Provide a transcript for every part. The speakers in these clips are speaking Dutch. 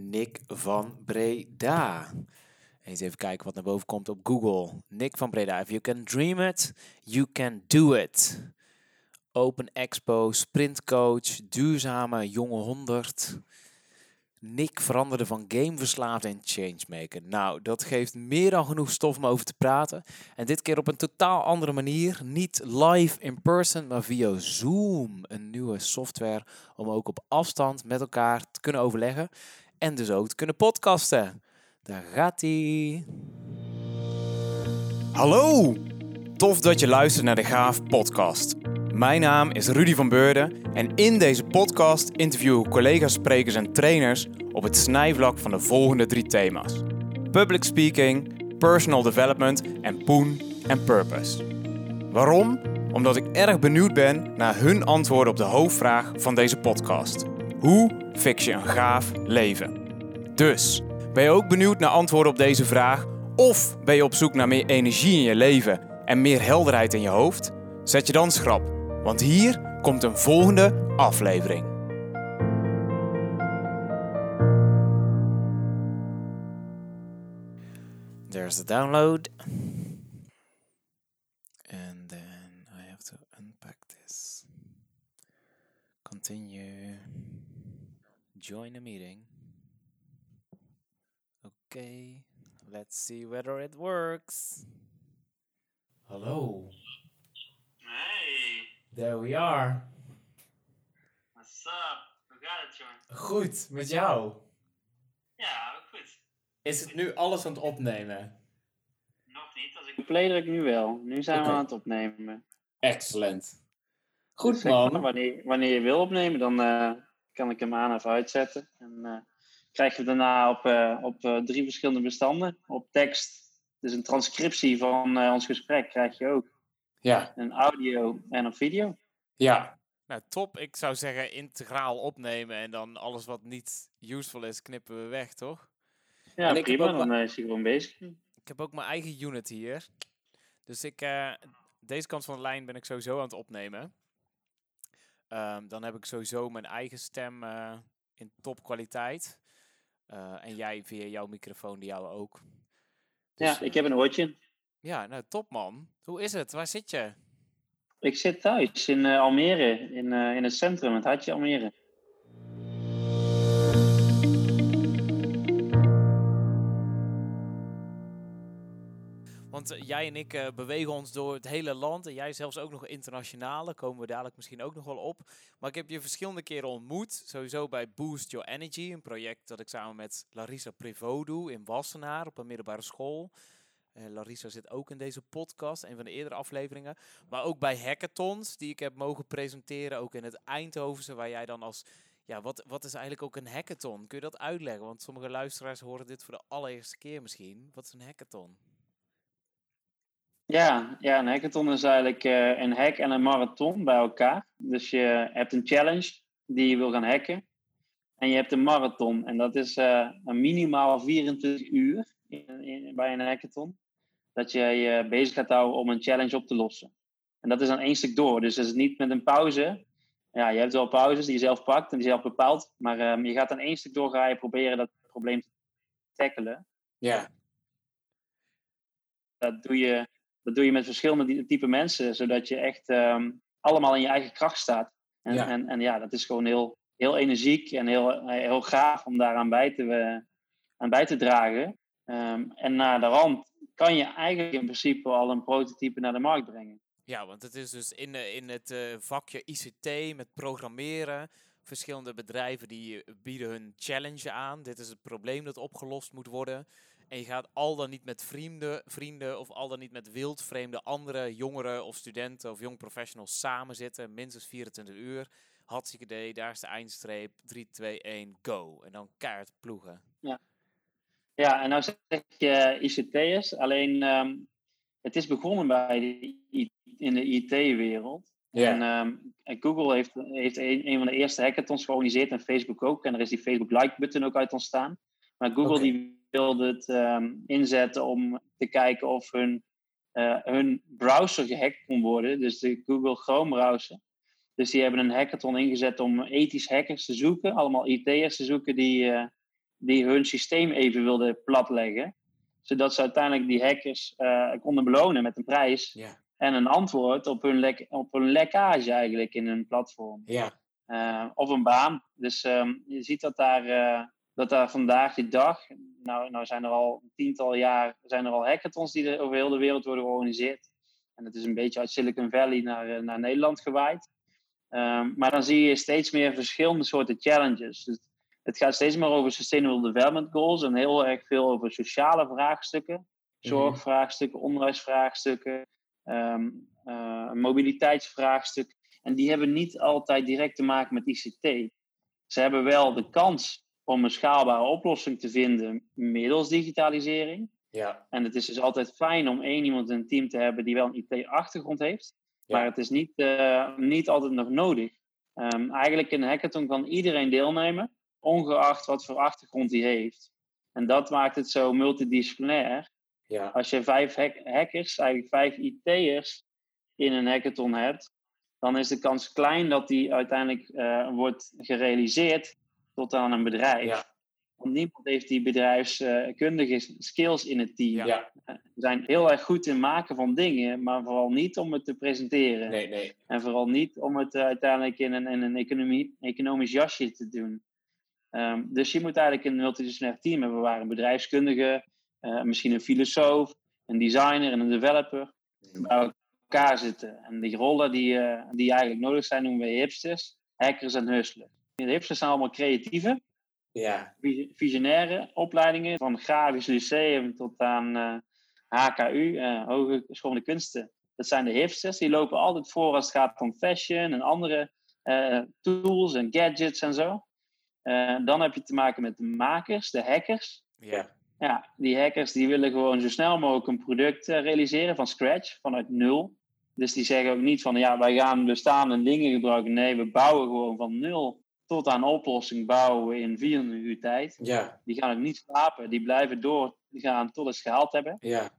Nick van Breda. Eens even kijken wat naar boven komt op Google. Nick van Breda. If you can dream it, you can do it. Open Expo, sprintcoach, duurzame jonge 100. Nick veranderde van gameverslaafd en changemaker. Nou, dat geeft meer dan genoeg stof om over te praten. En dit keer op een totaal andere manier. Niet live in person, maar via Zoom. Een nieuwe software om ook op afstand met elkaar te kunnen overleggen. En dus ook te kunnen podcasten. Daar gaat ie. Hallo! Tof dat je luistert naar de Gaaf podcast. Mijn naam is Rudy van Beurden en in deze podcast interview ik collega's, sprekers en trainers op het snijvlak van de volgende drie thema's: public speaking, personal development en poen en purpose. Waarom? Omdat ik erg benieuwd ben naar hun antwoorden op de hoofdvraag van deze podcast: hoe fix je een gaaf leven? Dus, ben je ook benieuwd naar antwoorden op deze vraag? Of ben je op zoek naar meer energie in je leven en meer helderheid in je hoofd? Zet je dan schrap want hier komt een volgende aflevering. There's the download. Join the meeting. Okay, let's see whether it works. Hello. There we are. What's up? Hoe gaat het, jongen? Goed, met jou? Ja, ook goed. Is het nu alles aan het opnemen? Nog niet. Als ik play druk nu wel. Nu zijn Oké. we aan het opnemen. Excellent. Goed Dus man. wanneer, wanneer je wil opnemen, dan eh, kan ik hem aan of uitzetten. En eh, krijg je daarna op, eh, op eh, drie verschillende bestanden. Op tekst, dus een transcriptie van eh, ons gesprek krijg je ook. Ja, Een audio en een video. ja. Nou, top. Ik zou zeggen integraal opnemen en dan alles wat niet useful is, knippen we weg, toch? Ja, En ik heb prima. ook Dan is hij gewoon bezig. Ik heb ook mijn eigen unit hier. Dus ik, eh, deze kant van de lijn ben ik sowieso aan het opnemen. Ehm, dan heb ik sowieso mijn eigen stem eh, in topkwaliteit. Eh, en jij via jouw microfoon, die jou ook. Dus, Ja, eh, ik heb een oortje. Ja, nou top man. Hoe is het? Waar zit je? Ik zit thuis in eh, Almere, in, eh, in het centrum, het hartje Almere. Want eh, jij en ik eh, bewegen ons door het hele land. En jij zelfs ook nog internationaal. Daar komen we dadelijk misschien ook nog wel op. Maar ik heb je verschillende keren ontmoet. Sowieso bij Boost Your Energy. Een project dat ik samen met Larissa Prevot doe in Wassenaar op een middelbare school. Eh, Larissa zit ook in deze podcast, een van de eerdere afleveringen. Maar ook bij hackathons die ik heb mogen presenteren. Ook in het Eindhovense, waar jij dan als... Ja, wat, wat is eigenlijk ook een hackathon? Kun je dat uitleggen? Want sommige luisteraars horen dit voor de allereerste keer misschien. Wat is een hackathon? Ja, ja, een hackathon is eigenlijk eh, een hack en een marathon bij elkaar. Dus je hebt een challenge die je wil gaan hacken. En je hebt een marathon. En dat is eh, een minimaal 24 uur in, in- bij een hackathon. Dat je je bezig gaat houden om een challenge op te lossen. En dat is dan één stuk door. Dus het is niet met een pauze. Ja, je hebt wel pauzes die je zelf pakt en die je zelf bepaalt. Maar ehm, je gaat dan één stuk door, ga je proberen dat probleem te tackelen. Ja. Dat doe je, dat doe je met verschillende type mensen, zodat je echt ehm, allemaal in je eigen kracht staat. En Ja. en, en ja dat is gewoon heel, heel energiek en heel, heel gaaf om daaraan bij te, eh, aan bij te dragen. Ehm, en naar de rand kan je eigenlijk in principe al een prototype naar de markt brengen. Ja, want het is dus in, eh, in het eh, vakje ICT met programmeren. Verschillende bedrijven die eh, bieden hun challenge aan. Dit is het probleem dat opgelost moet worden. En je gaat al dan niet met vrienden, vrienden of al dan niet met wildvreemde andere jongeren of studenten of jong professionals samen zitten. Minstens 24 uur. Hartstikke idee, daar is de eindstreep. 3, 2, 1, go. En dan kaart ploegen. Ja, en nou zeg je ICT'ers, alleen ehm, het is begonnen bij de in de IT-wereld. En, ehm, en Google heeft, heeft een, een van de eerste hackathons georganiseerd en Facebook ook. En er is die Facebook like-button ook uit ontstaan. Maar Google die wilde het ehm, inzetten om te kijken of hun, eh, hun browser gehackt kon worden. Dus de Google Chrome browser. Dus die hebben een hackathon ingezet om ethisch hackers te zoeken. Allemaal IT'ers te zoeken die, eh, die hun systeem even wilden platleggen. Zodat ze uiteindelijk die hackers uh, konden belonen met een prijs. En een antwoord op hun, lek op hun lekkage eigenlijk in hun platform. Ja. Of een baan. Dus um, je ziet dat daar, dat daar vandaag de dag, nou, nou zijn er al een tiental jaar, zijn er al hackathons die er over heel de wereld worden georganiseerd. En het is een beetje uit Silicon Valley naar, naar Nederland gewaaid. Um, maar dan zie je steeds meer verschillende soorten challenges. Dus het gaat steeds meer over Sustainable Development Goals en heel erg veel over sociale vraagstukken, zorgvraagstukken, onderwijsvraagstukken, um, uh, mobiliteitsvraagstuk. En die hebben niet altijd direct te maken met ICT. Ze hebben wel de kans om een schaalbare oplossing te vinden middels digitalisering. Ja. En het is dus altijd fijn om één iemand in een team te hebben die wel een IT-achtergrond heeft. Ja. Maar het is niet, uh, niet altijd nog nodig. Um, eigenlijk in een hackathon kan iedereen deelnemen, ongeacht wat voor achtergrond hij heeft. En dat maakt het zo multidisciplinair. Ja. Als je vijf hack hackers, eigenlijk vijf IT'ers in een hackathon hebt, dan is de kans klein dat die uiteindelijk uh, wordt gerealiseerd tot aan een bedrijf. Ja. Want niemand heeft die bedrijfskundige skills in het team. Ja. Ze zijn heel erg goed in maken van dingen, maar vooral niet om het te presenteren. Nee, nee. En vooral niet om het uiteindelijk in een, in een economie, economisch jasje te doen. Um, dus je moet eigenlijk een multidisciplinair team hebben waar een bedrijfskundige, uh, misschien een filosoof, een designer en een developer bij elkaar zitten. En die rollen die, uh, die eigenlijk nodig zijn noemen we hipsters, hackers en hustlers. De hipsters zijn allemaal creatieve, ja. visionaire opleidingen, van grafisch lyceum tot aan uh, HKU, Hogeschool de Kunsten. Dat zijn de hipsters, die lopen altijd voor als het gaat om fashion en andere tools en gadgets en zo. Dan heb je te maken met de makers, de hackers. Ja. Ja, die hackers die willen gewoon zo snel mogelijk een product realiseren van scratch, vanuit nul. Dus die zeggen ook niet van, ja, wij gaan bestaande dingen gebruiken. Nee, we bouwen gewoon van nul tot aan oplossing bouwen in 24 uur tijd. Ja. Die gaan ook niet slapen, die blijven door, die gaan tot het gehaald hebben. Ja.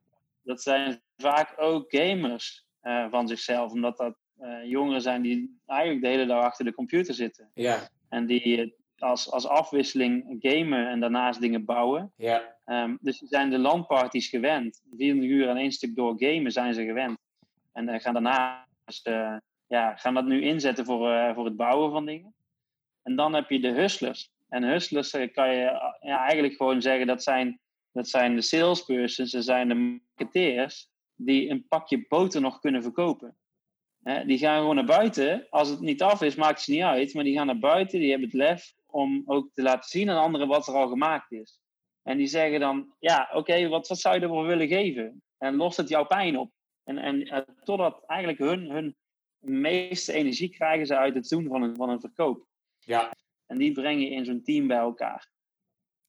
Dat zijn vaak ook gamers uh, van zichzelf, omdat dat jongeren zijn die eigenlijk de hele dag achter de computer zitten. Ja. En die als, als afwisseling gamen en daarnaast dingen bouwen. Ja. Um, dus ze zijn de landparties gewend. 24 uur aan één stuk door gamen zijn ze gewend. En uh, gaan daarnaast ja, gaan dat nu inzetten voor, voor het bouwen van dingen. En dan heb je de hustlers. En hustlers kan je ja, eigenlijk gewoon zeggen dat zijn, dat zijn de salespersons, dat zijn de marketeers die een pakje boter nog kunnen verkopen. Die gaan gewoon naar buiten. Als het niet af is, maakt het niet uit. Maar die gaan naar buiten, die hebben het lef om ook te laten zien aan anderen wat er al gemaakt is. En die zeggen dan, ja, oké, wat, wat zou je ervoor willen geven? En lost het jouw pijn op? En, en uh, totdat eigenlijk hun, hun meeste energie krijgen ze uit het doen van een, van een verkoop. Ja. En die breng je in zo'n team bij elkaar.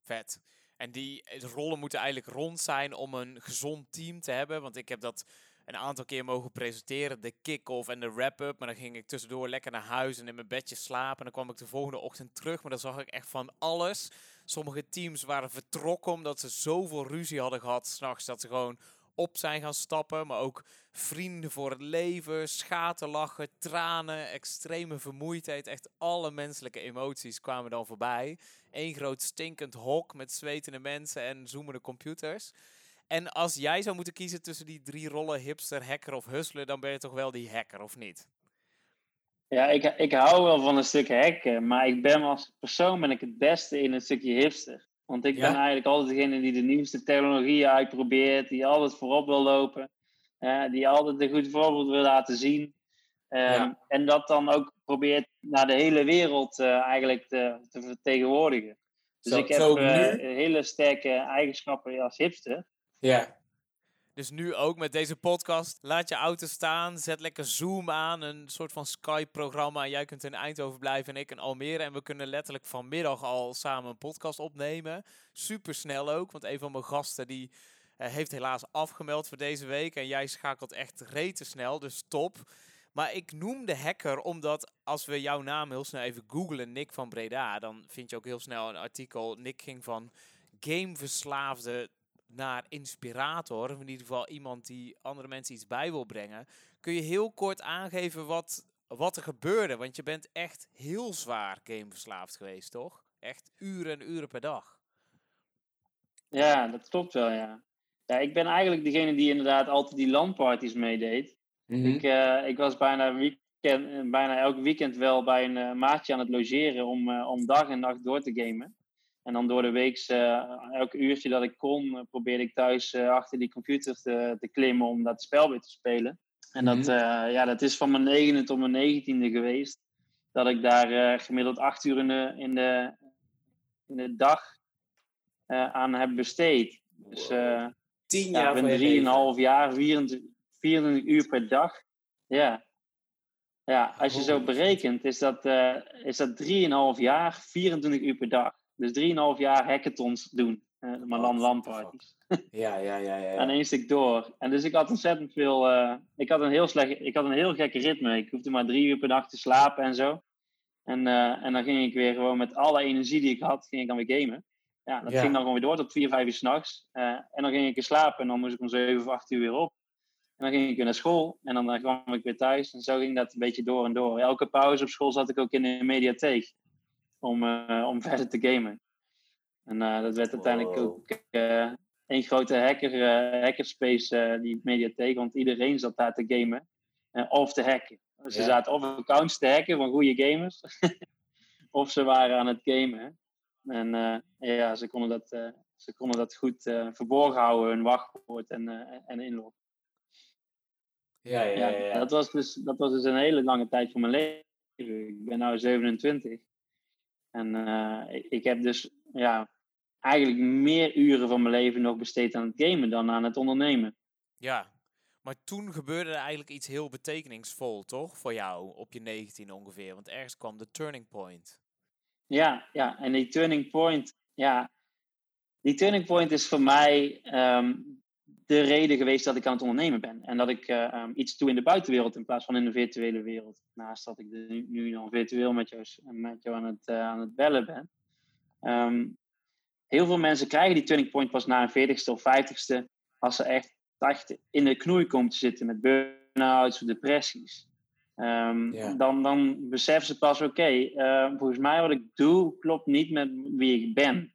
Vet. En die rollen moeten eigenlijk rond zijn om een gezond team te hebben. Want ik heb dat een aantal keer mogen presenteren. De kick-off en de wrap-up. Maar dan ging ik tussendoor lekker naar huis en in mijn bedje slapen. En dan kwam ik de volgende ochtend terug. Maar dan zag ik echt van alles. Sommige teams waren vertrokken omdat ze zoveel ruzie hadden gehad s'nachts. Dat ze gewoon op zijn gaan stappen. Maar ook vrienden voor het leven, schaterlachen, tranen, extreme vermoeidheid. Echt alle menselijke emoties kwamen dan voorbij. Eén groot stinkend hok met zwetende mensen en zoemende computers. En als jij zou moeten kiezen tussen die drie rollen, hipster, hacker of hustler, dan ben je toch wel die hacker, of niet? Ja, ik, ik hou wel van een stuk hacken, maar ik ben als persoon ben ik het beste in een stukje hipster. Want ik Ja? ben eigenlijk altijd degene die de nieuwste technologieën uitprobeert, die altijd voorop wil lopen, die altijd een goed voorbeeld wil laten zien. Ehm, Ja. En dat dan ook probeert naar de hele wereld eh, eigenlijk te, te vertegenwoordigen. Dus Zo- ik heb ook eh, nu? hele sterke eigenschappen als hipster. Ja. Dus nu ook met deze podcast. Laat je auto staan. Zet lekker Zoom aan. Een soort van Skype-programma. Jij kunt in Eindhoven blijven en ik in Almere. En we kunnen letterlijk vanmiddag al samen een podcast opnemen. Super snel ook. Want een van mijn gasten die eh, heeft helaas afgemeld voor deze week. En jij schakelt echt rete snel. Dus top. Maar ik noem de hacker omdat als we jouw naam heel snel even googlen, Nick van Breda, dan vind je ook heel snel een artikel. Nick ging van gameverslaafde naar inspirator, of in ieder geval iemand die andere mensen iets bij wil brengen. Kun je heel kort aangeven wat, wat er gebeurde? Want je bent echt heel zwaar gameverslaafd geweest, toch? Echt uren en uren per dag. Ja, dat klopt wel, ja. Ja, ik ben eigenlijk degene die inderdaad altijd die landparties meedeed. Mhm. ik, uh, ik was bijna, weekend, bijna elk weekend wel bij een uh, maatje aan het logeren om, uh, om dag en nacht door te gamen. En dan door de week, elk uurtje dat ik kon, probeerde ik thuis achter die computer te, te klimmen om dat spel weer te spelen. En dat, Mhm. ja, dat is van mijn negende tot mijn negentiende geweest. Dat ik daar gemiddeld acht uur in de, in de, in de dag aan heb besteed. Dus Tien ja, jaar ik van je ben. 3,5 jaar, 24, 24 uur per dag. Ja. Ja, als je zo Holy berekent, is dat, eh is dat 3,5 jaar, 24 uur per dag. Dus 3,5 jaar hackathons doen. eh maar landparties. Ja, ja, ja, ja. En één stuk door. En dus ik had ontzettend veel. eh, ik, had een heel slecht, ik had een heel gekke ritme. Ik hoefde maar drie uur per dag te slapen en zo. En, eh, en dan ging ik weer gewoon met alle energie die ik had, ging ik dan weer gamen. Ja, dat Ja. ging dan gewoon weer door tot vier, vijf uur s'nachts. Uh, en dan ging ik weer slapen en dan moest ik om zeven of acht uur weer op. En dan ging ik weer naar school en dan kwam ik weer thuis. En zo ging dat een beetje door en door. Elke pauze op school zat ik ook in de mediatheek om, uh, om verder te gamen. En uh, dat werd uiteindelijk ook uh, een grote hacker, hackerspace, die mediatheek. Want iedereen zat daar te gamen of te hacken. Ja. Ze zaten of accounts te hacken van goede gamers, of ze waren aan het gamen. En uh, ja, ze konden dat, uh, ze konden dat goed uh, verborgen houden, hun wachtwoord en, en inlog. Ja, ja, ja. ja. Dat, was dus, dat was dus een hele lange tijd van mijn leven. Ik ben nu 27. En uh, ik, heb dus ja, eigenlijk meer uren van mijn leven nog besteed aan het gamen dan aan het ondernemen. Ja, maar toen gebeurde er eigenlijk iets heel betekenisvol, toch? Voor jou, op je 19 ongeveer. Want ergens kwam de turning point. Ja, ja, en die turning point, ja, die turning point is voor mij um, de reden geweest dat ik aan het ondernemen ben. En dat ik uh, um, iets doe in de buitenwereld in plaats van in de virtuele wereld. Naast dat ik nu, nu dan virtueel met jou, met jou aan, het, uh, aan het bellen ben. Um, heel veel mensen krijgen die turning point pas na een 40ste of 50ste, als ze echt, echt in de knoei komen te zitten met burn-outs of depressies. Um, Ja. dan, dan beseffen ze pas, oké, uh, volgens mij wat ik doe klopt niet met wie ik ben.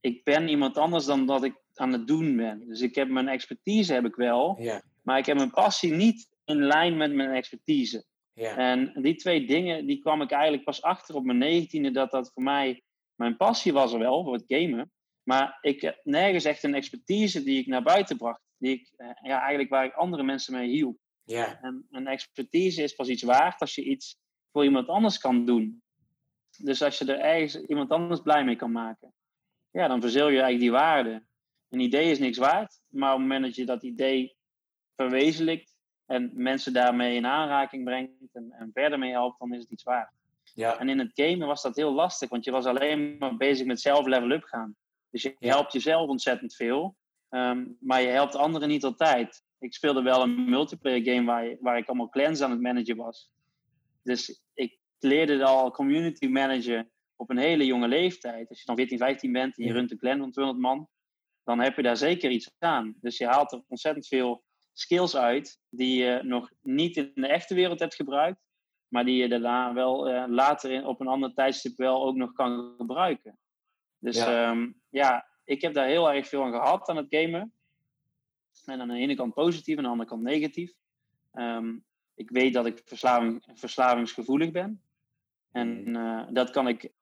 Ik ben iemand anders dan dat ik aan het doen ben. Dus ik heb mijn expertise heb ik wel, Ja, maar ik heb mijn passie niet in lijn met mijn expertise. ja. En die twee dingen, die kwam ik eigenlijk pas achter op mijn negentiende, dat dat voor mij, mijn passie was er wel, voor het gamen. Maar ik heb nergens echt een expertise die ik naar buiten bracht. Die ik, uh, ja, eigenlijk waar ik andere mensen mee hielp. ja. En een expertise is pas iets waard als je iets voor iemand anders kan doen. Dus als je er ergens iemand anders blij mee kan maken, ja, dan verzeel je eigenlijk die waarde. Een idee is niks waard, maar op het moment dat je dat idee verwezenlijkt en mensen daarmee in aanraking brengt en, en verder mee helpt, dan is het iets waard. ja. En in het gamen was dat heel lastig, want je was alleen maar bezig met zelf level up gaan. Dus je helpt jezelf ontzettend veel, um, maar je helpt anderen niet altijd. Ik speelde wel een multiplayer game waar, waar ik allemaal clans aan het managen was. Dus ik leerde al community manager op een hele jonge leeftijd. Als je dan 14, 15 bent en je runt een clan van 200 man, dan heb je daar zeker iets aan. Dus je haalt er ontzettend veel skills uit die je nog niet in de echte wereld hebt gebruikt, maar die je daarna wel uh, later in, op een ander tijdstip wel ook nog kan gebruiken. Dus Ja. Um, ja, ik heb daar heel erg veel aan gehad aan het gamen. En aan de ene kant positief en aan de andere kant negatief. Um, ik weet dat ik verslaving, verslavingsgevoelig ben. En uh, dat kan ik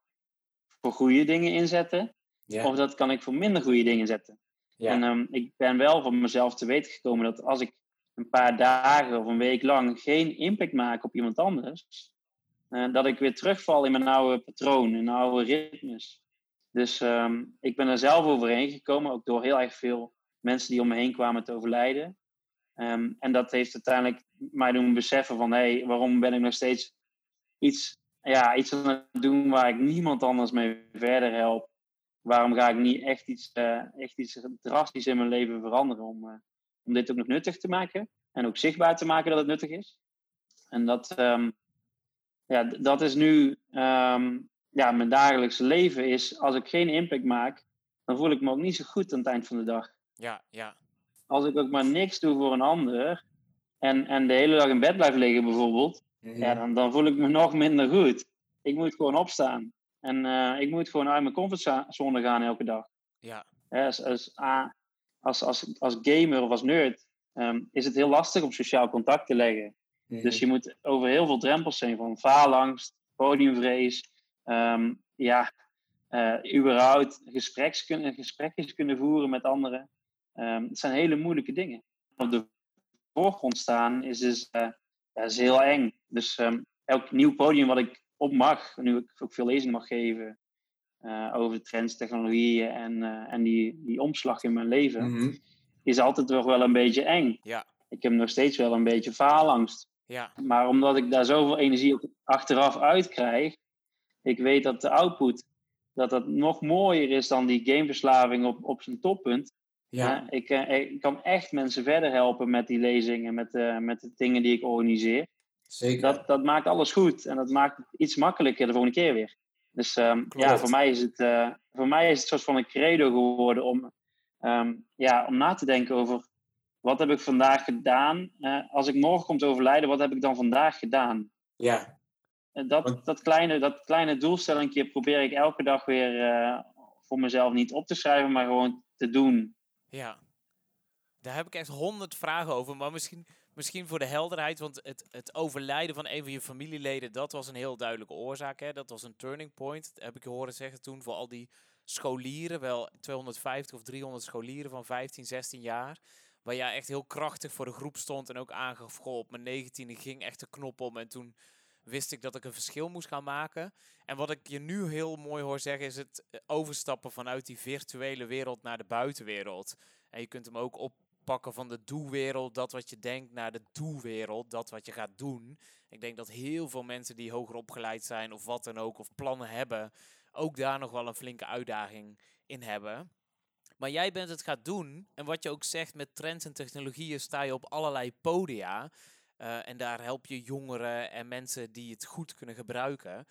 voor goede dingen inzetten. Of dat kan ik voor minder goede dingen zetten. En um, ik ben wel van mezelf te weten gekomen dat als ik een paar dagen of een week lang geen impact maak op iemand anders, uh, dat ik weer terugval in mijn oude patroon, in mijn oude ritmes. Dus um, ik ben er zelf overheen gekomen, ook door heel erg veel mensen die om me heen kwamen te overlijden. Um, en dat heeft uiteindelijk mij doen beseffen van, hé, hey, waarom ben ik nog steeds iets, ja, iets aan het doen waar ik niemand anders mee verder help? Waarom ga ik niet echt iets, uh, echt iets drastisch in mijn leven veranderen om, uh, om dit ook nog nuttig te maken? En ook zichtbaar te maken dat het nuttig is. En dat, um, ja, dat is nu um, ja, mijn dagelijkse leven is, als ik geen impact maak, dan voel ik me ook niet zo goed aan het eind van de dag. Ja, ja. Als ik ook maar niks doe voor een ander en, en de hele dag in bed blijf liggen bijvoorbeeld, ja, dan, dan voel ik me nog minder goed. Ik moet gewoon opstaan. En uh, ik moet gewoon uit mijn comfortzone gaan elke dag. Ja. Als, als, als, als, als gamer of als nerd ehm, is het heel lastig om sociaal contact te leggen. Mhm. Dus je moet over heel veel drempels heen, van faalangst, podiumvrees, um, ja, uh, überhaupt gespreks kunnen, gesprekjes kunnen voeren met anderen. Um, het zijn hele moeilijke dingen. Op de voorgrond staan is dus uh, ja, is heel eng. Dus elk nieuw podium wat ik op mag, nu ik ook veel lezing mag geven uh, over trends, technologieën en, uh, en die, die omslag in mijn leven, mm -hmm. is altijd toch wel een beetje eng. Ja. Ik heb nog steeds wel een beetje faalangst. Ja. Maar omdat ik daar zoveel energie op achteraf uit krijg, ik weet dat de output dat dat nog mooier is dan die gameverslaving op, op zijn toppunt. Ja. ik, ik kan echt mensen verder helpen met die lezingen, met, met de dingen die ik organiseer. Zeker. Dat, dat maakt alles goed en dat maakt het iets makkelijker de volgende keer weer. Dus um, ja, voor mij, is het, uh, voor mij is het een soort van een credo geworden om, um, ja, om na te denken over wat heb ik vandaag gedaan. Uh, als ik morgen kom te overlijden, wat heb ik dan vandaag gedaan? Ja. En dat, dat, kleine, dat kleine doelstellingje probeer ik elke dag weer uh, voor mezelf niet op te schrijven, maar gewoon te doen. Ja. Daar heb ik echt honderd vragen over, maar misschien Misschien voor de helderheid, want het, het overlijden van een van je familieleden, dat was een heel duidelijke oorzaak. Hè? Dat was een turning point, heb ik je horen zeggen toen, voor al die scholieren, wel 250 of 300 scholieren van 15, 16 jaar. Waar jij echt heel krachtig voor de groep stond en ook aangaf, op mijn 19e ging echt de knop om en toen wist ik dat ik een verschil moest gaan maken. En wat ik je nu heel mooi hoor zeggen, is het overstappen vanuit die virtuele wereld naar de buitenwereld. En je kunt hem ook op pakken van de doelwereld, dat wat je denkt, naar de doelwereld, dat wat je gaat doen. Ik denk dat heel veel mensen die hoger opgeleid zijn of wat dan ook, of plannen hebben, ook daar nog wel een flinke uitdaging in hebben. Maar jij bent het gaat doen. En wat je ook zegt met trends en technologieën, sta je op allerlei podia. Uh, en daar help je jongeren en mensen die het goed kunnen gebruiken.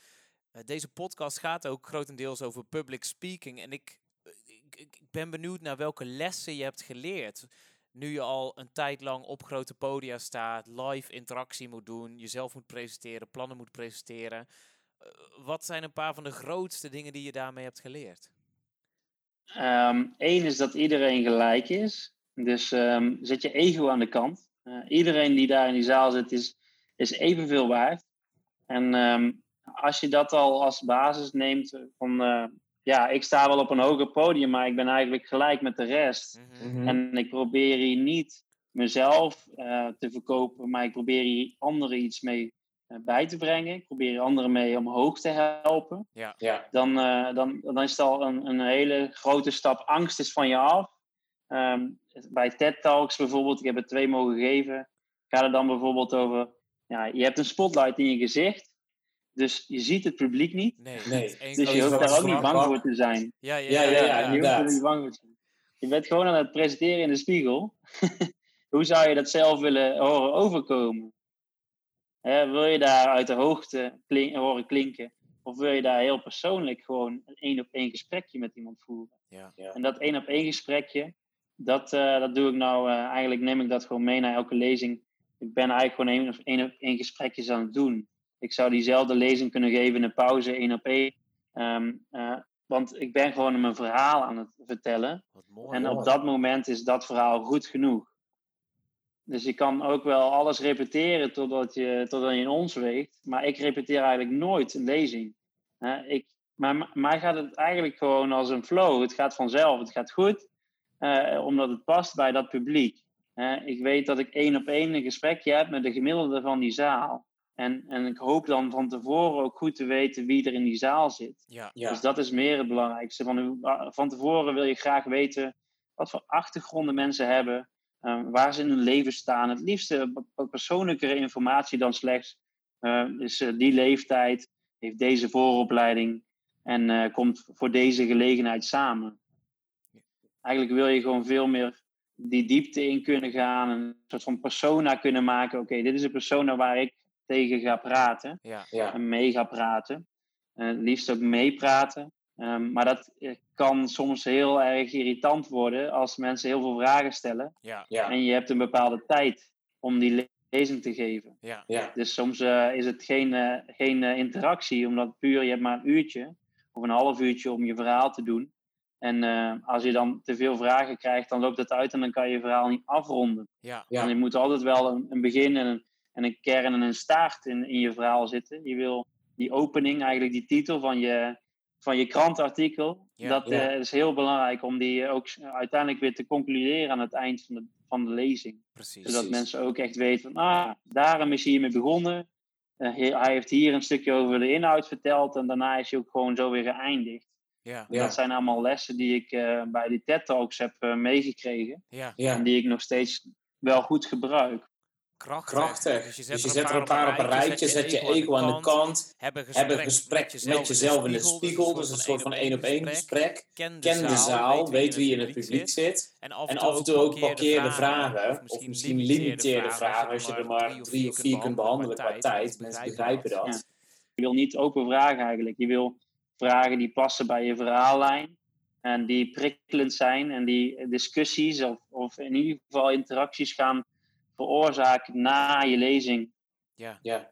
Uh, deze podcast gaat ook grotendeels over public speaking. En ik, ik, ik ben benieuwd naar welke lessen je hebt geleerd nu je al een tijd lang op grote podia staat, live interactie moet doen, jezelf moet presenteren, plannen moet presenteren. Uh, wat zijn een paar van de grootste dingen die je daarmee hebt geleerd? Eén um, is dat iedereen gelijk is. Dus um, zet je ego aan de kant. Uh, iedereen die daar in die zaal zit is, is evenveel waard. En um, als je dat al als basis neemt van uh, ja, ik sta wel op een hoger podium, maar ik ben eigenlijk gelijk met de rest. Mhm. En ik probeer hier niet mezelf uh, te verkopen, maar ik probeer hier anderen iets mee uh, bij te brengen. Ik probeer anderen mee omhoog te helpen. Ja. Ja. Dan, uh, dan, dan is het al een, een hele grote stap. Angst is van je af. Um, bij TED Talks bijvoorbeeld, ik heb er twee mogen geven, gaat het dan bijvoorbeeld over, ja, je hebt een spotlight in je gezicht. Dus je ziet het publiek niet. Nee, nee. Dus je hoeft daar ook niet bang voor te zijn. Ja, ja, ja. ja, ja, ja je hoeft er niet bang voor te zijn. Je bent gewoon aan het presenteren in de spiegel. Hoe zou je dat zelf willen horen overkomen? He, wil je daar uit de hoogte klink, horen klinken? Of wil je daar heel persoonlijk gewoon een één op één gesprekje met iemand voeren? Ja. En dat één op één gesprekje, dat, uh, dat doe ik nou, uh, eigenlijk neem ik dat gewoon mee naar elke lezing. Ik ben eigenlijk gewoon één op één, op één gesprekjes aan het doen. Ik zou diezelfde lezing kunnen geven in een pauze, één op één. Um, uh, want ik ben gewoon mijn verhaal aan het vertellen. Mooi, en op dat moment is dat verhaal goed genoeg. Dus je kan ook wel alles repeteren totdat je, totdat je in ons weegt. Maar ik repeteer eigenlijk nooit een lezing. Uh, ik, maar mij gaat het eigenlijk gewoon als een flow. Het gaat vanzelf, het gaat goed. Uh, omdat het past bij dat publiek. Uh, ik weet dat ik één op één een gesprekje heb met de gemiddelde van die zaal. En, en ik hoop dan van tevoren ook goed te weten wie er in die zaal zit. Ja. Ja. Dus dat is meer het belangrijkste. Van, van tevoren wil je graag weten wat voor achtergronden mensen hebben, um, waar ze in hun leven staan. Het liefst wat persoonlijkere informatie dan slechts uh, is uh, die leeftijd, heeft deze vooropleiding en uh, komt voor deze gelegenheid samen. Eigenlijk wil je gewoon veel meer die diepte in kunnen gaan, een soort van persona kunnen maken. Oké, okay, dit is een persona waar ik tegen ga praten. Ja. Ja. En mee ga praten. Uh, liefst ook meepraten. Um, maar dat kan soms heel erg irritant worden als mensen heel veel vragen stellen. Ja. Ja. En je hebt een bepaalde tijd om die lezing te geven. Ja. Ja. Dus soms uh, is het geen, uh, geen interactie, omdat puur je hebt maar een uurtje of een half uurtje om je verhaal te doen. En eh, als je dan te veel vragen krijgt, dan loopt het uit en dan kan je je verhaal niet afronden. Ja. En je moet altijd wel een, een begin en een, en een kern en een staart in, in je verhaal zitten. Je wil die opening, eigenlijk die titel van je, van je krantartikel, Ja. dat Ja. eh, is heel belangrijk om die ook uiteindelijk weer te concluderen aan het eind van de, van de lezing. Precies. Zodat Precies. mensen ook echt weten van, ah, daarom is hij hiermee begonnen. Eh, hij heeft hier een stukje over de inhoud verteld en daarna is hij ook gewoon zo weer geëindigd. Ja. Ja. Dat zijn allemaal lessen die ik eh, bij die TED Talks heb eh, meegekregen Ja. Ja. en die ik nog steeds wel goed gebruik. Krachtig. Krachtig. Dus je Dus je zet er een paar op een rijtje, zet je ego aan de kant. Hebben een gesprek met jezelf in de spiegel. Dus een soort van één op één gesprek. Ken Ken de zaal, weet wie in het publiek zit. En af En af en toe ook parkeerde vragen. Of misschien limiteerde vragen als je er maar drie of vier kunt behandelen qua tijd. Mensen begrijpen dat. Je wil niet open vragen eigenlijk. Je wil vragen die passen bij je verhaallijn. En die prikkelend zijn. En die discussies of, of in ieder geval interacties gaan veroorzaken na je lezing. Ja, Ja,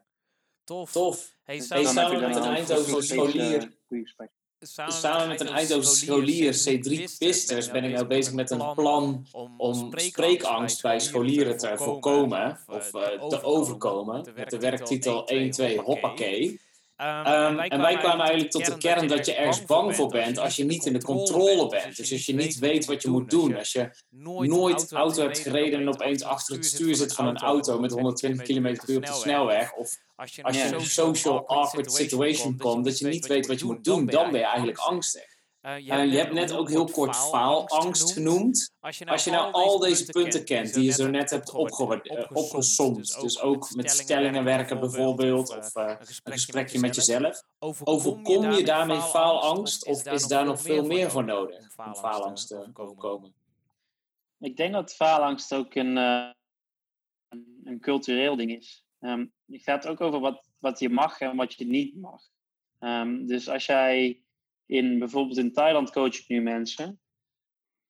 tof. tof. Hey, samen met een Eindhoven scholier. eh, samen, Samen met een Eindhoven scholier, C3-pisters, ben ik nou bezig met een plan om spreekangst bij scholieren te voorkomen of eh, te overkomen. Met de werktitel 1-2 hoppakee. Ehm, en wij kwamen eigenlijk tot de kern dat je ergens bang voor bent als je niet in de controle bent. Dus als je niet weet wat je moet doen. Als je nooit auto hebt gereden en opeens achter het stuur zit van een auto met 120 km per uur op de snelweg. Of Als je in een social awkward situation komt, dat je niet weet wat je moet doen, dan ben je eigenlijk angstig. Uh, En je hebt net ook heel kort faalangst genoemd. Als je nou al deze punten kent die je zo net hebt opgewa- eh, opgesomd, dus ook met stellingen werken bijvoorbeeld, of eh, een gesprekje met jezelf, overkom je daarmee faalangst of is daar nog veel meer voor nodig om faalangst te overkomen? Ik denk dat faalangst ook een, eh, een- een cultureel ding is. Ehm, het gaat ook over wat, wat je mag en wat je niet mag. Ehm, dus als jij in bijvoorbeeld in Thailand coach ik nu mensen.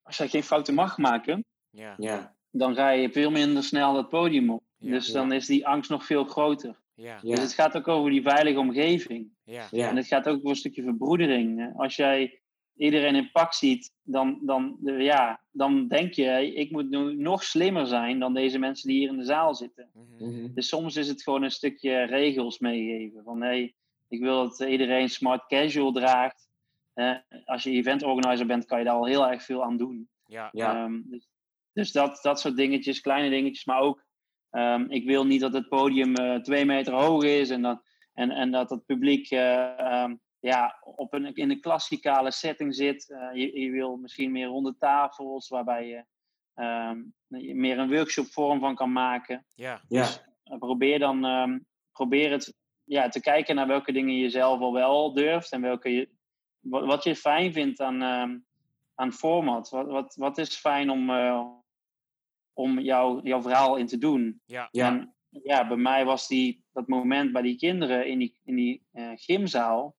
Als jij geen fouten mag maken, Ja, Ja, dan ga je veel minder snel dat podium op. Ja. dus Ja. dan is die angst nog veel groter. Dus het gaat ook over die veilige omgeving. ja. En het gaat ook over een stukje verbroedering. Als jij iedereen in pak ziet, dan, dan, ja, dan denk je, ik moet nu nog slimmer zijn dan deze mensen die hier in de zaal zitten. Mhm. mhm, Dus soms is het gewoon een stukje regels meegeven. Van hey, ik wil dat iedereen smart casual draagt. Eh, als je event organizer bent, kan je daar al heel erg veel aan doen. Ja, ja, Ehm, dus dus dat, dat soort dingetjes, kleine dingetjes, maar ook ehm, ik wil niet dat het podium eh, twee meter hoog is en dat, en, en dat het publiek eh, ehm, ja, op een, in een klassikale setting zit. Eh, je, je wil misschien meer ronde tafels waarbij je ehm, je meer een workshopvorm van kan maken. ja, ja, Uh, probeer dan ehm, probeer het ja, te kijken naar welke dingen je zelf al wel durft en welke je, wat, wat je fijn vindt aan, ehm, aan format. Wat, wat, wat is fijn om, eh, om jou, jouw verhaal in te doen. ja, ja, En ja, bij mij was die, dat moment bij die kinderen in die, in die eh, gymzaal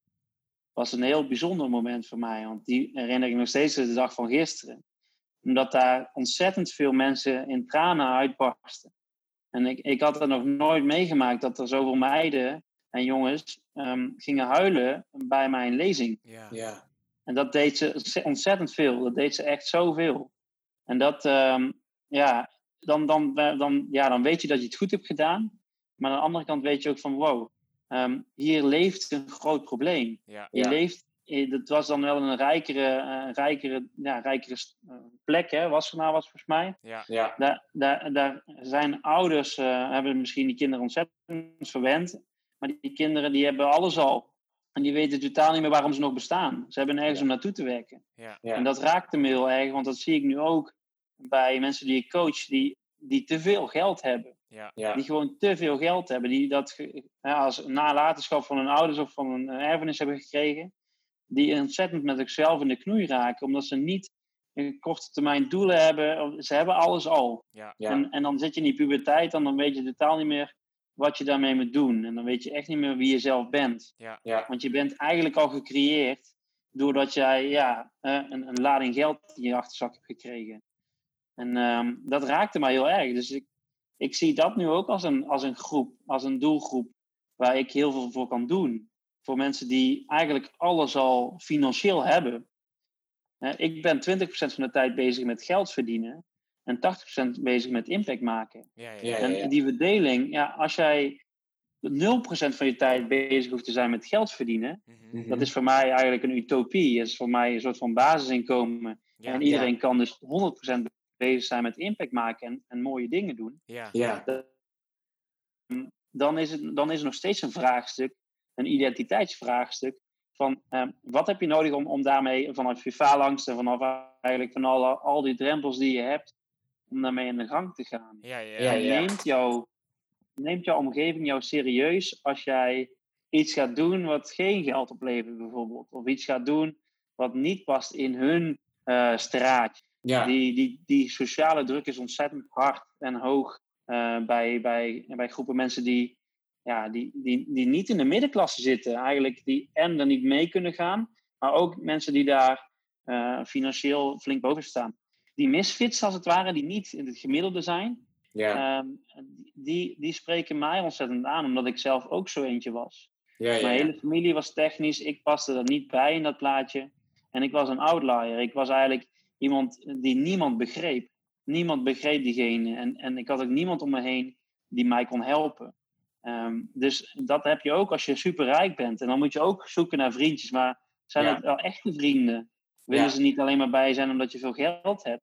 was een heel bijzonder moment voor mij. Want die herinner ik nog steeds de dag van gisteren. Omdat daar ontzettend veel mensen in tranen uitbarsten. En ik, ik had er nog nooit meegemaakt dat er zoveel meiden en jongens ehm, gingen huilen bij mijn lezing. ja, ja, En dat deed ze ontzettend veel. Dat deed ze echt zoveel. En dat, ehm, ja, dan, dan, dan, ja, dan weet je dat je het goed hebt gedaan. Maar aan de andere kant weet je ook van, wow, ehm, hier leeft een groot probleem. ja, Je Ja. leeft, eh, dat was dan wel een rijkere, eh, rijkere, ja, rijkere eh, plek, hè, Wassenaar was volgens mij. ja, ja, Daar, daar, daar zijn ouders, eh, hebben misschien die kinderen ontzettend verwend. Maar die kinderen die hebben alles al. En die weten totaal niet meer waarom ze nog bestaan. Ze hebben nergens Ja. om naartoe te werken. ja, ja, En dat raakte me heel erg, want dat zie ik nu ook bij mensen die ik coach, die, die te veel geld hebben. ja, ja, Die gewoon te veel geld hebben. Die dat als nalatenschap van hun ouders of van een erfenis hebben gekregen. Die ontzettend met zichzelf in de knoei raken, omdat ze niet een korte termijn doelen hebben. Ze hebben alles al. ja, ja, En, en dan zit je in die puberteit en dan weet je totaal niet meer wat je daarmee moet doen. En dan weet je echt niet meer wie je zelf bent. ja, ja, Want je bent eigenlijk al gecreëerd doordat jij ja, een, een lading geld in je achterzak hebt gekregen. En ehm, dat raakte mij heel erg. Dus ik, ik zie dat nu ook als een, als een groep, als een doelgroep waar ik heel veel voor kan doen. Voor mensen die eigenlijk alles al financieel hebben. ik ben 20% van de tijd bezig met geld verdienen en 80% bezig met impact maken. Ja, ja, en die verdeling, ja, als jij 0% van je tijd bezig hoeft te zijn met geld verdienen, mhm. dat is voor mij eigenlijk een utopie. Dat is voor mij een soort van basisinkomen. en iedereen kan dus 100% bezig zijn met impact maken en, en mooie dingen doen. Ja. ja. Dan, is het, dan is er nog steeds een vraagstuk, een identiteitsvraagstuk. Van uh, wat heb je nodig om, om daarmee vanaf je faalangst en vanaf eigenlijk van alle, al die drempels die je hebt, om daarmee in de gang te gaan. Ja, ja, ja, ja. Neemt, jouw, neemt jouw omgeving jou serieus als jij iets gaat doen wat geen geld oplevert, bijvoorbeeld. Of iets gaat doen wat niet past in hun uh, straatje. Ja. Die, die, die sociale druk is ontzettend hard en hoog uh, bij, bij, bij groepen mensen die, ja, die, die, die niet in de middenklasse zitten. Eigenlijk die en er niet mee kunnen gaan. Maar ook mensen die daar uh, financieel flink boven staan die misfits als het ware, die niet in het gemiddelde zijn, ja. Ehm, die, die spreken mij ontzettend aan, omdat ik zelf ook zo eentje was. Ja, ja, Mijn hele familie was technisch, ik paste er niet bij in dat plaatje. En ik was een outlier. Ik was eigenlijk iemand die niemand begreep. Niemand begreep diegene. En, en ik had ook niemand om me heen die mij kon helpen. Ehm, dus dat heb je ook als je superrijk bent. En dan moet je ook zoeken naar vriendjes. Maar zijn het wel echte vrienden? Willen ze niet alleen maar bij zijn omdat je veel geld hebt.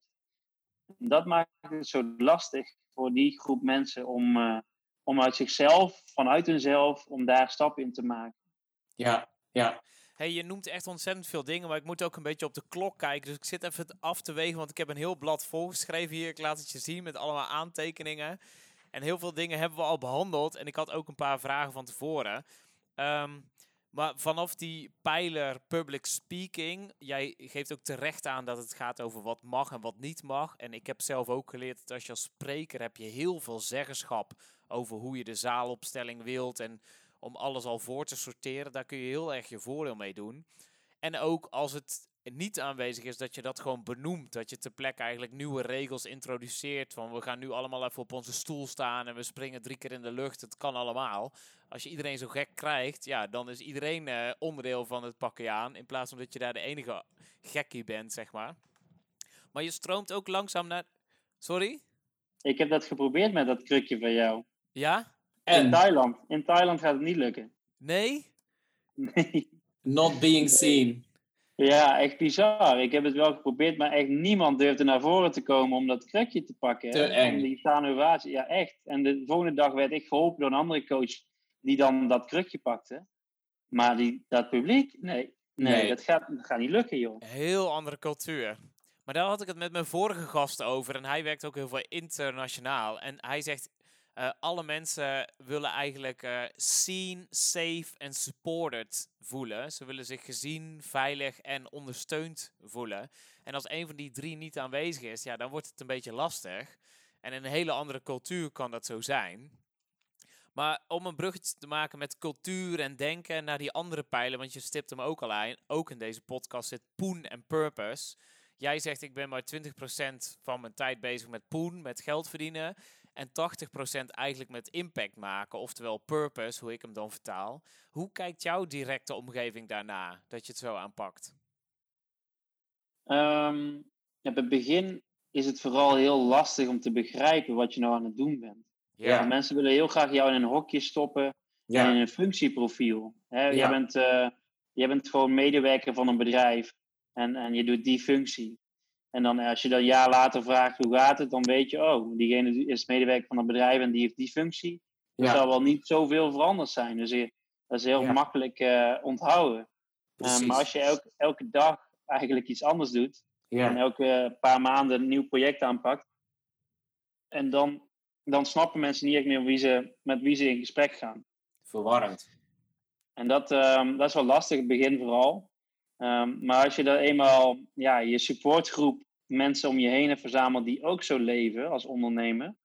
Dat maakt het zo lastig voor die groep mensen om, uh, om uit zichzelf, vanuit hunzelf, om daar stappen in te maken. Ja, ja. Hey, je noemt echt ontzettend veel dingen, maar ik moet ook een beetje op de klok kijken. Dus ik zit even af te wegen, want ik heb een heel blad volgeschreven hier. Ik laat het je zien met allemaal aantekeningen. En heel veel dingen hebben we al behandeld. En ik had ook een paar vragen van tevoren. Um, maar vanaf die pijler public speaking, jij geeft ook terecht aan dat het gaat over wat mag en wat niet mag. En ik heb zelf ook geleerd dat als je als spreker heb je heel veel zeggenschap over hoe je de zaalopstelling wilt en om alles al voor te sorteren. Daar kun je heel erg je voordeel mee doen. En ook als het niet aanwezig is, dat je dat gewoon benoemt. Dat je ter plekke eigenlijk nieuwe regels introduceert. Van we gaan nu allemaal even op onze stoel staan en we springen drie keer in de lucht. Het kan allemaal. Als je iedereen zo gek krijgt, ja, dan is iedereen uh, onderdeel van het pakken aan. In plaats van dat je daar de enige gekkie bent, zeg maar. Maar je stroomt ook langzaam naar. Sorry? Ik heb dat geprobeerd met dat krukje van jou. Ja? En? In Thailand. In Thailand gaat het niet lukken. Nee? Nee. Not being seen. Ja, echt bizar. Ik heb het wel geprobeerd, maar echt niemand durfde naar voren te komen om dat krukje te pakken. Te eng. Die ovatie, ja echt. En de volgende dag werd ik geholpen door een andere coach die dan dat krukje pakte. Maar die, dat publiek, nee, nee, Dat, gaat, dat gaat niet lukken, joh. Heel andere cultuur. Maar daar had ik het met mijn vorige gast over. En hij werkt ook heel veel internationaal. En hij zegt, uh, alle mensen willen eigenlijk uh, seen, safe en supported voelen. Ze willen zich gezien, veilig en ondersteund voelen. En als een van die drie niet aanwezig is, ja, dan wordt het een beetje lastig. En in een hele andere cultuur kan dat zo zijn. Maar om een bruggetje te maken met cultuur en denken naar die andere pijlen, want je stipt hem ook al aan, ook in deze podcast zit poen en purpose. Jij zegt ik ben maar 20% van mijn tijd bezig met poen, met geld verdienen. En 80% eigenlijk met impact maken, oftewel purpose, hoe ik hem dan vertaal. Hoe kijkt jouw directe omgeving daarna, dat je het zo aanpakt? Um, ja, bij het begin is het vooral heel lastig om te begrijpen wat je nou aan het doen bent. Ja. mensen willen heel graag jou in een hokje stoppen ja. in een functieprofiel. Hè? Ja. Jij, bent, uh, jij bent gewoon medewerker van een bedrijf en, en je doet die functie. En dan als je dan een jaar later vraagt hoe gaat het, dan weet je, oh, diegene is medewerker van een bedrijf en die heeft die functie. Er zal wel niet zoveel veranderd zijn. Dus dat is heel makkelijk uh, onthouden. Uh, maar als je elke, elke dag eigenlijk iets anders doet en elke paar maanden een nieuw project aanpakt, en dan, dan snappen mensen niet echt meer wie ze, met wie ze in gesprek gaan. Verwarrend. En dat, um, dat is wel lastig, het begin vooral. Um, maar als je dan eenmaal ja, je supportgroep mensen om je heen hebt verzameld die ook zo leven als ondernemer,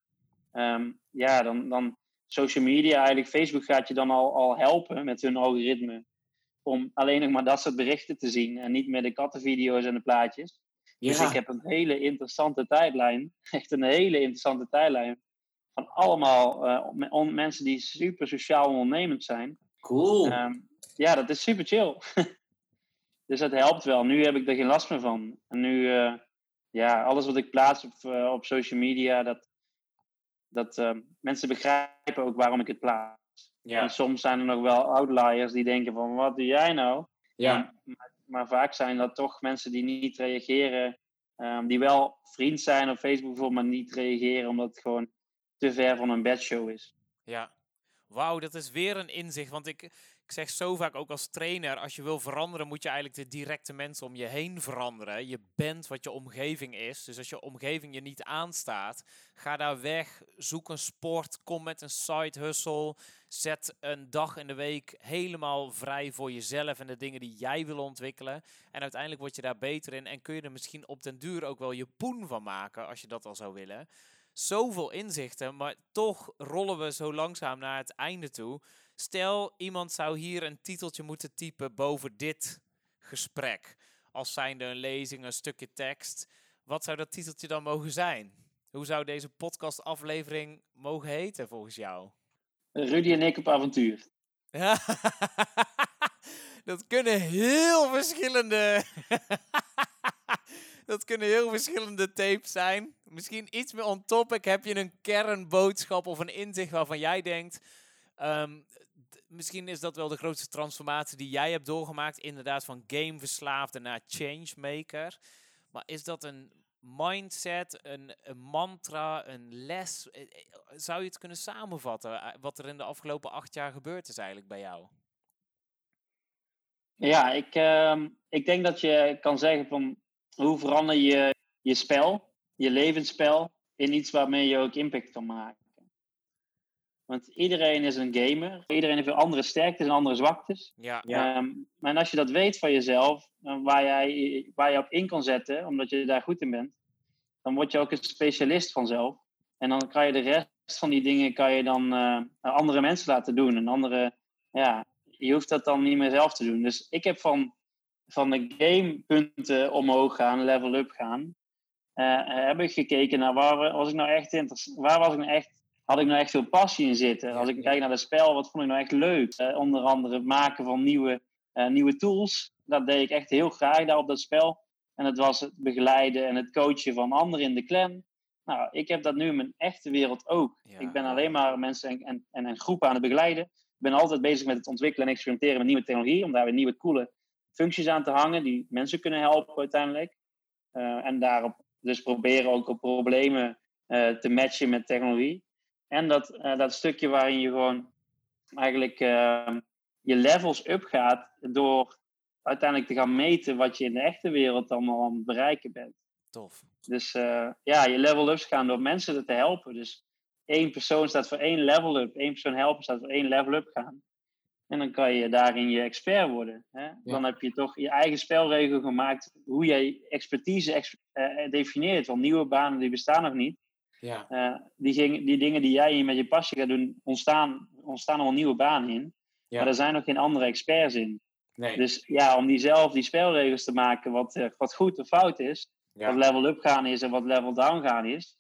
um, ja, dan, dan social media, eigenlijk Facebook gaat je dan al, al helpen met hun algoritme. Om alleen nog maar dat soort berichten te zien en niet meer de kattenvideo's en de plaatjes. Dus ik heb een hele interessante tijdlijn, echt een hele interessante tijdlijn. Van allemaal uh, mensen die super sociaal ondernemend zijn. Cool. Um, ja, dat is super chill. Dus dat helpt wel. Nu heb ik er geen last meer van. En nu, uh, ja, alles wat ik plaats op, uh, op social media, dat, dat uh, mensen begrijpen ook waarom ik het plaats. Ja. En soms zijn er nog wel outliers die denken van, wat doe jij nou? Ja. Maar, maar vaak zijn dat toch mensen die niet reageren, um, die wel vriend zijn op Facebook bijvoorbeeld, maar niet reageren omdat het gewoon te ver van een bedshow is. Ja, wauw, dat is weer een inzicht. Want ik, ik zeg zo vaak ook als trainer, als je wil veranderen, moet je eigenlijk de directe mensen om je heen veranderen. Je bent wat je omgeving is. Dus als je omgeving je niet aanstaat, ga daar weg. Zoek een sport, kom met een side hustle. Zet een dag in de week helemaal vrij voor jezelf en de dingen die jij wil ontwikkelen. En uiteindelijk word je daar beter in en kun je er misschien op den duur ook wel je poen van maken, als je dat al zou willen. Zoveel inzichten, maar toch rollen we zo langzaam naar het einde toe. Stel, iemand zou hier een titeltje moeten typen boven dit gesprek. Als zijnde een lezing, een stukje tekst. Wat zou dat titeltje dan mogen zijn? Hoe zou deze podcastaflevering mogen heten volgens jou? Rudy en ik op avontuur. dat kunnen heel verschillende. dat kunnen heel verschillende tapes zijn. Misschien iets meer on topic. Heb je een kernboodschap of een inzicht waarvan jij denkt. Ehm, misschien is dat wel de grootste transformatie die jij hebt doorgemaakt. Inderdaad, van gameverslaafde naar changemaker. Maar is dat een mindset, een, een, mantra, een les? Eh, eh, zou je het kunnen samenvatten? Eh, wat er in de afgelopen acht jaar gebeurd is eigenlijk bij jou? Ja, ik, uh, ik denk dat je kan zeggen van hoe verander je je spel, je levensspel, in iets waarmee je ook impact kan maken. Want iedereen is een gamer. Iedereen heeft andere sterktes en andere zwaktes. Ja. Um, maar als je dat weet van jezelf, waar, jij, waar je op in kan zetten, omdat je daar goed in bent, dan word je ook een specialist vanzelf. En dan kan je de rest van die dingen kan je dan uh, andere mensen laten doen. En andere, ja, je hoeft dat dan niet meer zelf te doen. Dus ik heb van, van de gamepunten omhoog gaan, level up gaan, uh, heb ik gekeken naar waar was ik nou echt waar was ik nou echt had ik nou echt veel passie in zitten. Als ik kijk naar het spel, wat vond ik nou echt leuk? Uh, onder andere het maken van nieuwe, uh, nieuwe tools. Dat deed ik echt heel graag daar op dat spel. En het was het begeleiden en het coachen van anderen in de clan. Nou, ik heb dat nu in mijn echte wereld ook. Ik ben alleen maar mensen en, en, en een groep aan het begeleiden. Ik ben altijd bezig met het ontwikkelen en experimenteren met nieuwe technologie. Om daar weer nieuwe coole functies aan te hangen die mensen kunnen helpen uiteindelijk. Uh, en daarop dus proberen ook op problemen te matchen met technologie. En dat, uh, dat stukje waarin je gewoon eigenlijk uh, je levels upgaat door uiteindelijk te gaan meten wat je in de echte wereld allemaal aan het bereiken bent. Tof. Dus uh, ja, je level ups gaan door mensen te helpen. Dus één persoon staat voor één level up, één persoon helpen staat voor één level up gaan. En dan kan je daarin je expert worden. Hè? Ja. Dan heb je toch je eigen spelregel gemaakt hoe jij expertise ex uh, definieert. Want nieuwe banen die bestaan nog niet. Ja. Uh, die, ging, die dingen die jij met je passie gaat doen, ontstaan, ontstaan al nieuwe banen in. Ja. Maar er zijn nog geen andere experts in. Nee. Dus ja, om die zelf die spelregels te maken, wat, uh, wat goed of fout is, ja. wat level up gaan is en wat level down gaan is,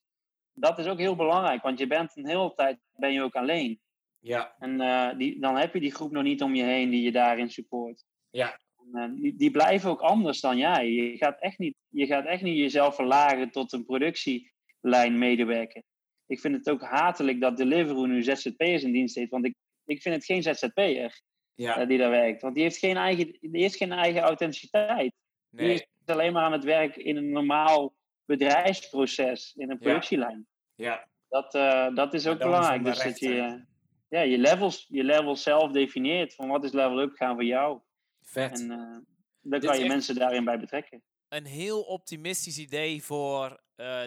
dat is ook heel belangrijk, want je bent een hele tijd ben je ook alleen. Ja. En uh, die, dan heb je die groep nog niet om je heen die je daarin support. Ja. En, die, die, blijven ook anders dan jij. Je gaat, echt niet, je gaat echt niet jezelf verlagen tot een productie lijn medewerken. Ik vind het ook hatelijk dat Deliveroo nu ZZP'ers in dienst heeft, want ik, ik vind het geen ZZP'er ja. uh, die daar werkt. Want die heeft geen eigen, die heeft geen eigen authenticiteit. Nee. Die is alleen maar aan het werk in een normaal bedrijfsproces, in een productielijn. Ja. Dat, uh, dat is ook belangrijk. Dus dat je, ja, je, levels, je levels zelf definieert van wat is level up gaan voor jou. Vet. En uh, dan kan je mensen daarin bij betrekken een heel optimistisch idee voor uh,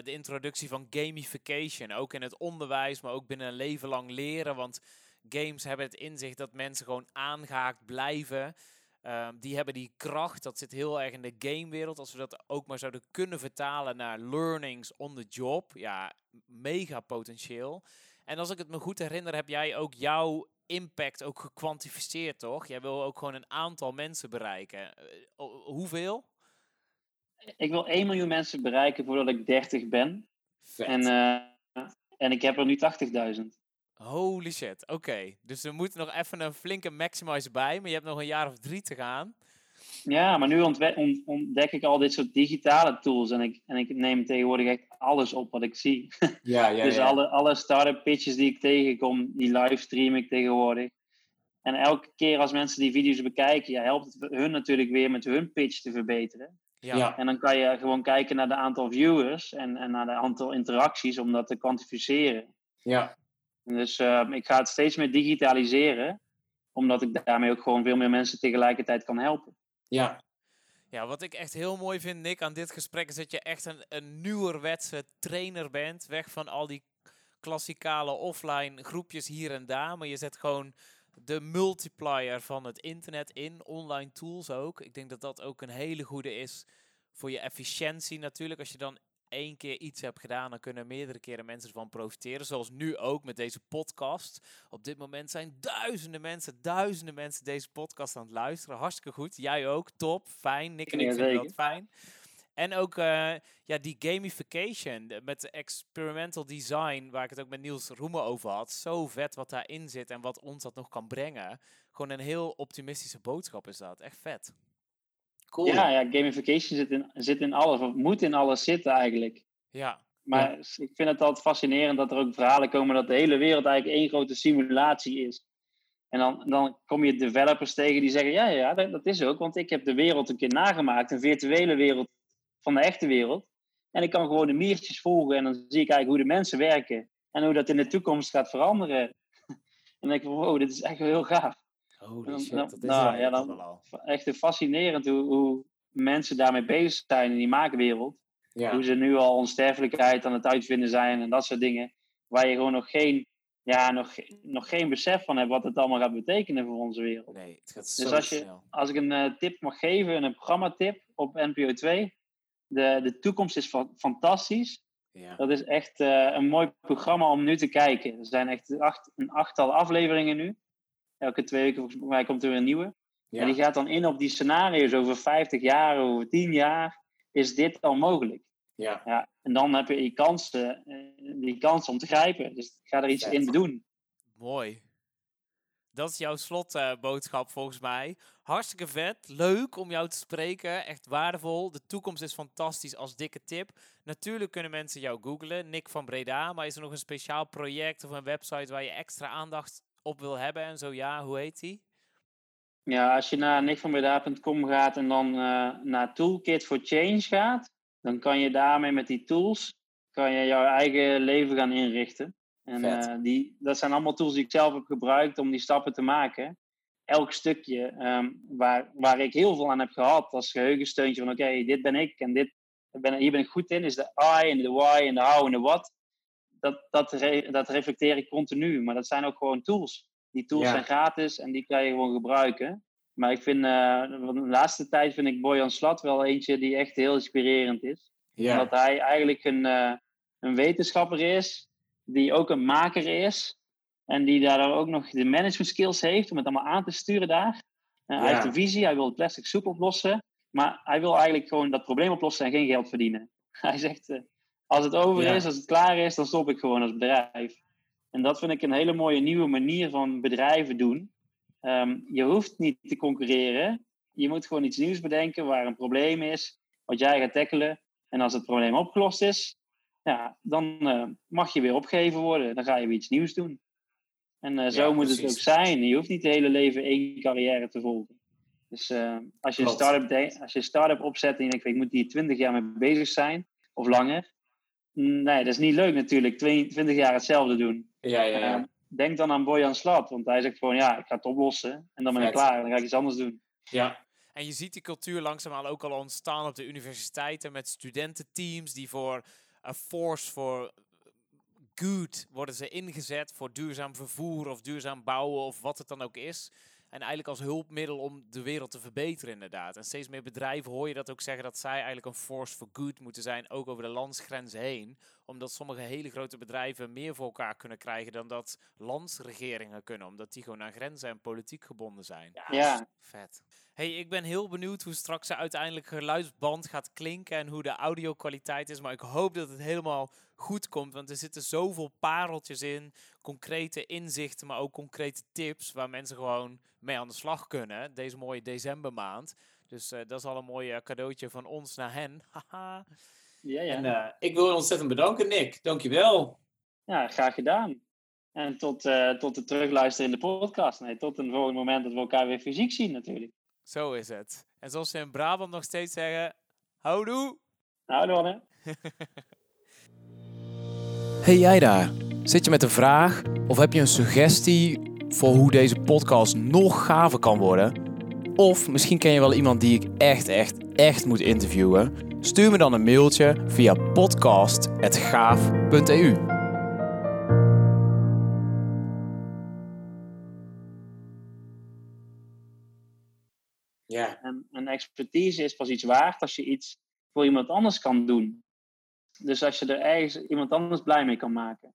de introductie van gamification. Ook in het onderwijs, maar ook binnen een leven lang leren. Want games hebben het inzicht dat mensen gewoon aangehaakt blijven. Uh, die hebben die kracht, dat zit heel erg in de gamewereld. Als we dat ook maar zouden kunnen vertalen naar learnings on the job. Ja, mega potentieel. En als ik het me goed herinner, heb jij ook jouw impact ook gekwantificeerd, toch? Jij wil ook gewoon een aantal mensen bereiken. Uh, hoeveel? Ik wil 1 miljoen mensen bereiken voordat ik 30 ben. En, uh, en ik heb er nu 80.000. Holy shit, oké. Dus er moet nog even een flinke maximizer bij, maar je hebt nog een jaar of drie te gaan. Ja, maar nu ontdek ik al dit soort digitale tools en ik, en ik neem tegenwoordig echt alles op wat ik zie. Ja, ja, dus alle, alle start-up pitches die ik tegenkom, die livestream ik tegenwoordig. En elke keer als mensen die video's bekijken, ja, helpt het hun natuurlijk weer met hun pitch te verbeteren. Ja. En dan kan je gewoon kijken naar de aantal viewers en, en naar de aantal interacties om dat te kwantificeren. Ja. dus uh, ik ga het steeds meer digitaliseren, omdat ik daarmee ook gewoon veel meer mensen tegelijkertijd kan helpen. Ja. Ja, wat ik echt heel mooi vind, Nick, aan dit gesprek is dat je echt een, een nieuwerwetse trainer bent. Weg van al die klassikale offline groepjes hier en daar. Maar je zet gewoon de multiplier van het internet in, online tools ook. Ik denk dat dat ook een hele goede is voor je efficiëntie natuurlijk. Als je dan één keer iets hebt gedaan, dan kunnen meerdere keren mensen ervan profiteren. Zoals nu ook met deze podcast. Op dit moment zijn duizenden mensen, duizenden mensen deze podcast aan het luisteren. Hartstikke goed. Jij ook. Top. Fijn. Nick en ik vinden dat fijn. En ook uh, ja, die gamification met experimental design, waar ik het ook met Niels Roemen over had. Zo vet wat daarin zit en wat ons dat nog kan brengen. Gewoon een heel optimistische boodschap is dat. Echt vet. Cool. Ja, ja gamification zit in, zit in alles, of moet in alles zitten eigenlijk. Ja. Maar ik vind het altijd fascinerend dat er ook verhalen komen dat de hele wereld eigenlijk één grote simulatie is. En dan, dan kom je developers tegen die zeggen: Ja, ja, dat, dat is ook, want ik heb de wereld een keer nagemaakt, een virtuele wereld van de echte wereld. En ik kan gewoon de miertjes volgen en dan zie ik eigenlijk hoe de mensen werken en hoe dat in de toekomst gaat veranderen. en dan denk ik: Wow, dit is echt heel gaaf. Shit, dat is nou, ja, dan, Echt fascinerend hoe, hoe mensen daarmee bezig zijn in die maakwereld. Hoe ze nu al onsterfelijkheid aan het uitvinden zijn en dat soort dingen. Waar je gewoon nog geen, ja, nog, nog geen besef van hebt wat het allemaal gaat betekenen voor onze wereld. Nee, het gaat dus als, je, als ik een uh, tip mag geven, een programmatip op NPO 2. De, de toekomst is fa fantastisch. Ja. Dat is echt uh, een mooi programma om nu te kijken. Er zijn echt acht, een achttal afleveringen nu. Elke twee weken volgens mij komt er weer een nieuwe. En die gaat dan in op die scenario's over 50 jaar, over 10 jaar. Is dit al mogelijk? Ja. ja en dan heb je die kansen, eh, die kans om te grijpen. Dus ga er iets in doen. Mooi. Dat is jouw slotboodschap volgens mij. Hartstikke vet. Leuk om jou te spreken. Echt waardevol. De toekomst is fantastisch als dikke tip. Natuurlijk kunnen mensen jou googlen. Nick van Breda. Maar is er nog een speciaal project of een website waar je extra aandacht op wil hebben? En zo ja, hoe heet die? Ja, als je naar nickvanbreda.com gaat en dan uh, naar Toolkit for Change gaat, dan kan je daarmee met die tools kan je jouw eigen leven gaan inrichten. En uh, die, dat zijn allemaal tools die ik zelf heb gebruikt om die stappen te maken. Elk stukje um, waar, waar ik heel veel aan heb gehad als geheugensteuntje van oké, dit ben ik en dit ben, hier ben ik goed in, is de I en de why en de how en de what dat, dat, dat reflecteer ik continu. Maar dat zijn ook gewoon tools. Die tools zijn gratis en die kan je gewoon gebruiken. Maar ik vind, uh, de laatste tijd vind ik Boyan Slat wel eentje die echt heel inspirerend is. Ja. Omdat hij eigenlijk een, uh, een wetenschapper is, die ook een maker is. En die daar ook nog de management skills heeft om het allemaal aan te sturen daar. Uh, Hij heeft een visie, hij wil het plastic soep oplossen. Maar hij wil eigenlijk gewoon dat probleem oplossen en geen geld verdienen. Hij zegt, als het over is, als het klaar is, dan stop ik gewoon als bedrijf. En dat vind ik een hele mooie nieuwe manier van bedrijven doen. Um, je hoeft niet te concurreren. Je moet gewoon iets nieuws bedenken waar een probleem is, wat jij gaat tackelen. En als het probleem opgelost is, ja, dan uh, mag je weer opgegeven worden. Dan ga je weer iets nieuws doen. En uh, zo moet het ook zijn. Je hoeft niet het hele leven één carrière te volgen. Dus uh, als je een start-up start opzet en je denkt, ik moet hier twintig jaar mee bezig zijn, of langer, Nee, dat is niet leuk natuurlijk. 22 jaar hetzelfde doen. Ja, ja, ja. Uh, denk dan aan Boyan Slat, want hij zegt gewoon ja, ik ga het oplossen. En dan ben ik klaar, dan ga ik iets anders doen. Ja. En je ziet die cultuur langzaamaan ook al ontstaan op de universiteiten met studententeams die voor a force for good worden ze ingezet voor duurzaam vervoer of duurzaam bouwen of wat het dan ook is. En eigenlijk als hulpmiddel om de wereld te verbeteren, inderdaad. En steeds meer bedrijven hoor je dat ook zeggen dat zij eigenlijk een force for good moeten zijn, ook over de landsgrenzen heen. Omdat sommige hele grote bedrijven meer voor elkaar kunnen krijgen dan dat landsregeringen kunnen. Omdat die gewoon aan grenzen en politiek gebonden zijn. Ja. Vet. Hey, ik ben heel benieuwd hoe straks uiteindelijk geluidsband gaat klinken en hoe de audio kwaliteit is. Maar ik hoop dat het helemaal goed komt. Want er zitten zoveel pareltjes in, concrete inzichten, maar ook concrete tips waar mensen gewoon mee aan de slag kunnen. Deze mooie decembermaand. Dus dat is al een mooi cadeautje van ons naar hen. ja, ja. En ik wil je ontzettend bedanken, Nick. Dankjewel. Ja, graag gedaan. En tot, uh, tot het terugluisteren in de podcast. Nee, tot een volgend moment dat we elkaar weer fysiek zien natuurlijk. Zo is het. En zoals ze in Brabant nog steeds zeggen, houdoe! Houdoe, Hey jij daar, zit je met een vraag of heb je een suggestie voor hoe deze podcast nog gaver kan worden? Of misschien ken je wel iemand die ik echt, echt, echt moet interviewen? Stuur me dan een mailtje via podcast.gaaf.eu. Ja. En, expertise is pas iets waard als je iets voor iemand anders kan doen. Dus als je er ergens iemand anders blij mee kan maken.